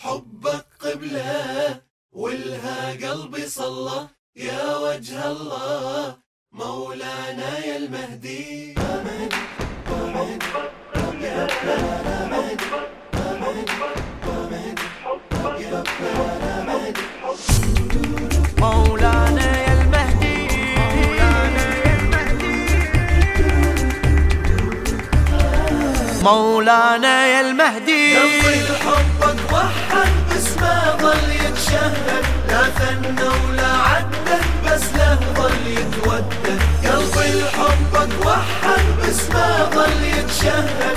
حبك قبله والها قلبي صلى يا وجه الله. مولانا يا المهدي. مولانا يا المهدي. مولانا يا المهدي. قلبي حبك يتشهد لا ثنى ولا عدد بس له ظل يتودد. قلبي حبك وحد باسمه ظل يتشهد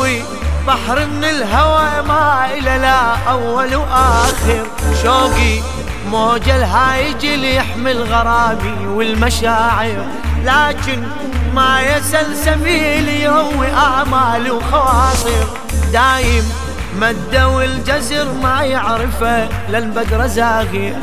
قلبي بحر من الهوى ما إلى لا أول وآخر. شوقي موج الهايج اللي يحمل غرامي والمشاعر. لكن ما يسل سبيل يهوي آمال وخواطر دايم مد والجزر ما يعرفه للبدر زاغر.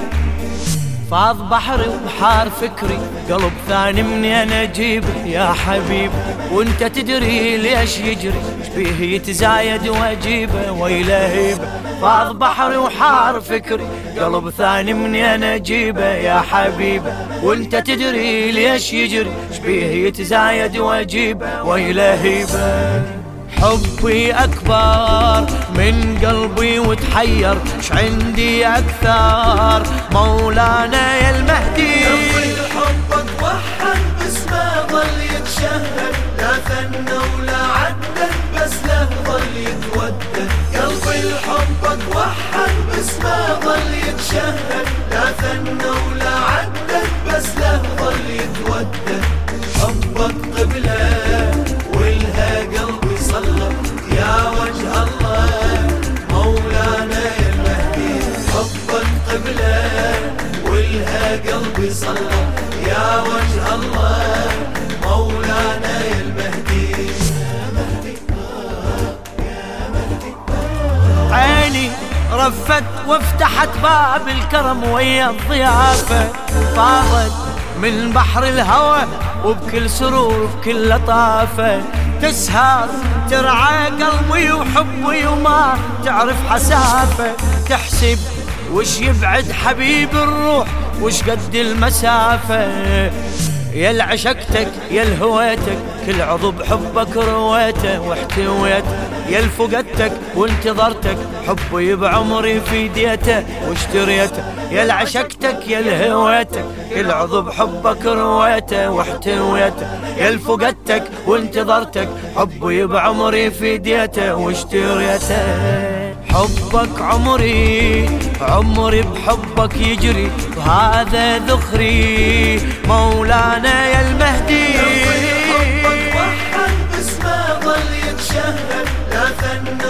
فاض بحري وبحار فكري. قلب ثاني مني أنا اجيبه يا حبيب؟ وأنت تدري ليش يجري؟ شبيه يتزايد واجيبه ويلهيبه فاض بحري وحار فكري. قلب ثاني مني أنا اجيبه يا حبيبه وأنت تدري ليش يجري؟ شبيه يتزايد واجيبه ويلهيبه حبي أكبر من قلبي وتحير ش عندي أكثر؟ مولانا يا المهدي. قلبي حبك وحد ظل يتشهد. لا ثنى ولا عدد بس له ظل قلبي ظل يتشهد. يا وجه الله مولانا يا المهدي عيني رفت وافتحت باب الكرم ويا الضيافة. فاضت من بحر الهوى وبكل سرور وبكل لطافة. تسهر ترعى قلبي وحبي وما تعرف حسافة. تحسب وش يبعد حبيب الروح وش قد المسافة؟ يا العشقتك يا الهويتك كل عضو بحبك رويته واحتويته يا الفقدتك وانتظرتك حبي بعمري في ديته. واشتريته. يا العشقتك يا الهويتك كل عضو بحبك رويته واحتويته يا الفقدتك وانتظرتك حبي بعمري في ديته. واشتريته. حبك عمري عمري بحبك يجري. وهذا ذخري مولانا يا المهدي. حبك وحد باسمه ظل يتشهد لا ثنى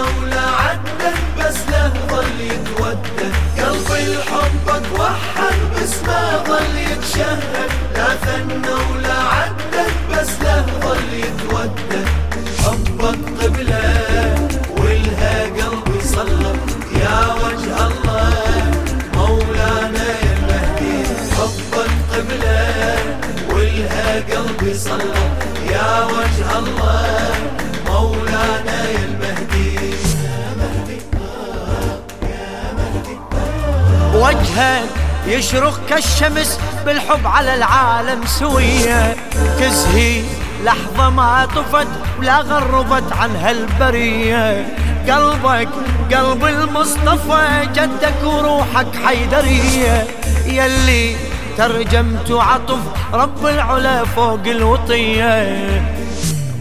وجهك يشرق كالشمس بالحب على العالم سوية. تزهي لحظة ما طفت ولا غربت عن هالبرية قلبك قلب المصطفى جدك وروحك حيدرية. يلي ترجمت عطف رب العلا فوق الوطية.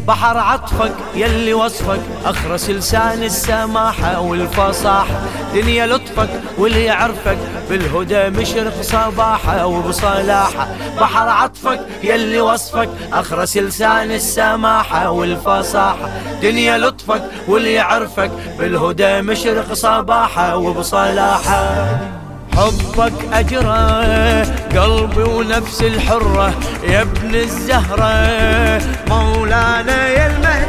بحر عطفك يلي وصفك. أخرس لسان السماحة والفصاحة دنيا لطفك واللي يعرفك. بالهدى مشرق صباحة وبصلاحة بحر عطفك يلي وصفك. أخرس لسان السماحة والفصاحة دنيا لطفك واللي يعرفك. بالهدى مشرق صباحة وبصلاحة حبك أجرى قلبي ونفس الحرة يا ابن الزهرة مولانا يا المهدي.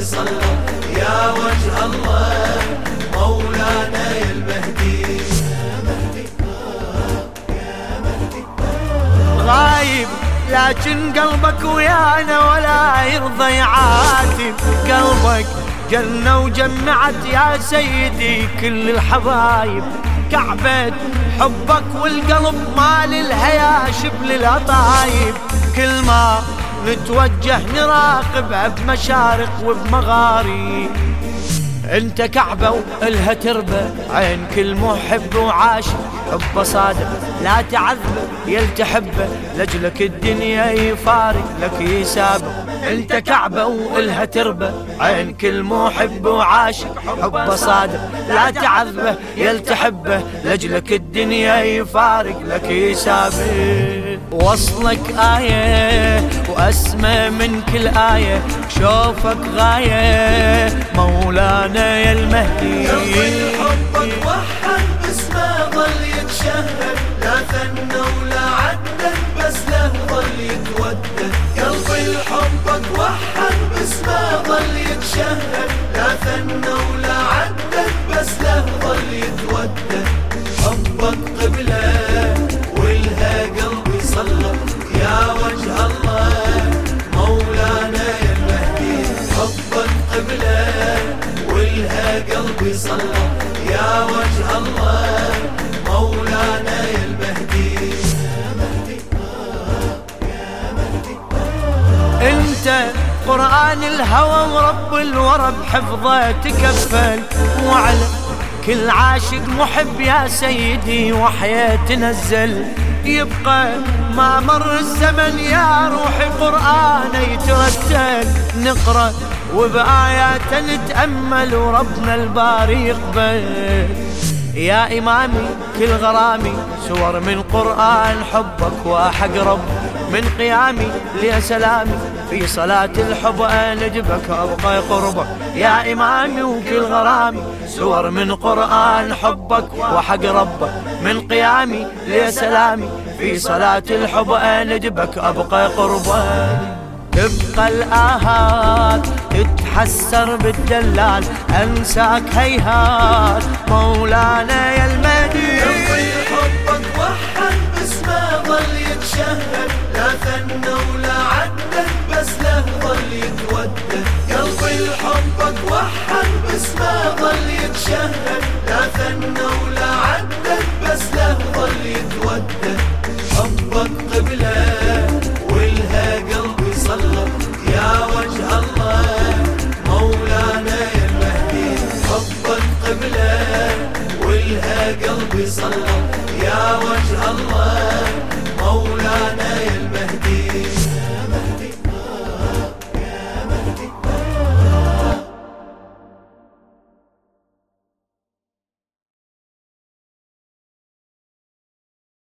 صلى يا وجه الله مولانا يا المهدي. غايب لكن قلبك ويانا ولا يرضى يعاتب قلبك جنة وجمعت يا سيدي كل الحبايب. كعبة حبك والقلب مال الهيا شبل الأطايب كل ما نتوجه نراقبها بمشارق وبمغارب انت كعبة وإلها تربة عين كل محب وعاشق صادق لا تعذبه يلتحبه لجلك الدنيا يفارق لك يسابق انت كعبة وإلها تربة عين كل محب وعاشق حبه صادق لا تعذبه يلتحبه لجلك الدنيا يفارق لك يسابق وصلك آية وأسمى من كل آية شوفك غاية. مولانا يا المهدي. حبك وحد باسمه ظل يتشهد. لا ثنى ولا عدل بس له ظل يتودد. قلبي حبك وحد باسمه ظل يتشهد. انت قرآن الهوى ورب الورى بحفظه تكفل وعلى كل عاشق محب يا سيدي وحياة تنزل. يبقى ما مر الزمن يا روحي قرآن يترتل نقرأ وبآيات نتأمل وربنا الباري يقبل. يا إمامي كل غرامي سور من قرآن حبك وأحق رب من قيامي لي سلامي. في صلاة الحب أندبك أبقى قربك. يا إمامي وكل غرامي سور من قرآن حبك وحق ربك. من قيامي لي سلامي في صلاة الحب أندبك أبقى قربك. تبقى الآهات تتحسر بالدلال. أنساك هيهات مولانا يا المدين. قلبي حبك وحد باسمه ظل يتشهد. لا ثنى ولا يتشهد لا ثنى ولا عدل بس له ظل يتودد حبك قبله والها قلبي صلى. يا وجه الله مولانا يا المهدي. حبك قبله والها قلبي صلى. يا وجه الله